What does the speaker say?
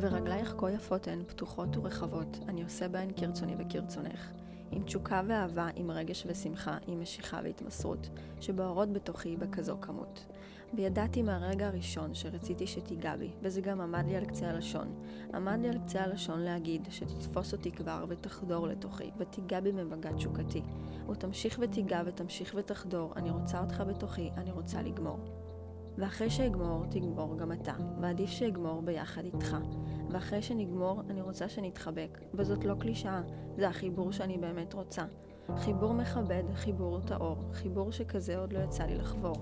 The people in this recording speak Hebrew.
ורגלייך כה יפות הן, פתוחות ורחבות, אני עושה בהן כרצוני וכרצונך. עם תשוקה ואהבה, עם רגש ושמחה, עם משיכה והתמסרות, שבוערות בתוכי בכזו כמות. וידעתי מהרגע הראשון שרציתי שתיגע בי, וזה גם עמד לי על קצה הלשון. עמד לי על קצה הלשון להגיד שתתפוס אותי כבר ותחדור לתוכי, ותיגע בי במגע תשוקתי. ותמשיך ותיגע ותמשיך ותחדור, אני רוצה אותך בתוכי, אני רוצה לגמור. ואחרי שאגמור, תגמור גם אתה, ועדיף שאגמור ביחד איתך. ואחרי שנגמור, אני רוצה שנתחבק, וזאת לא קלישאה, זה החיבור שאני באמת רוצה. חיבור מכבד, חיבור טהור, חיבור שכזה עוד לא יצא לי לחבור.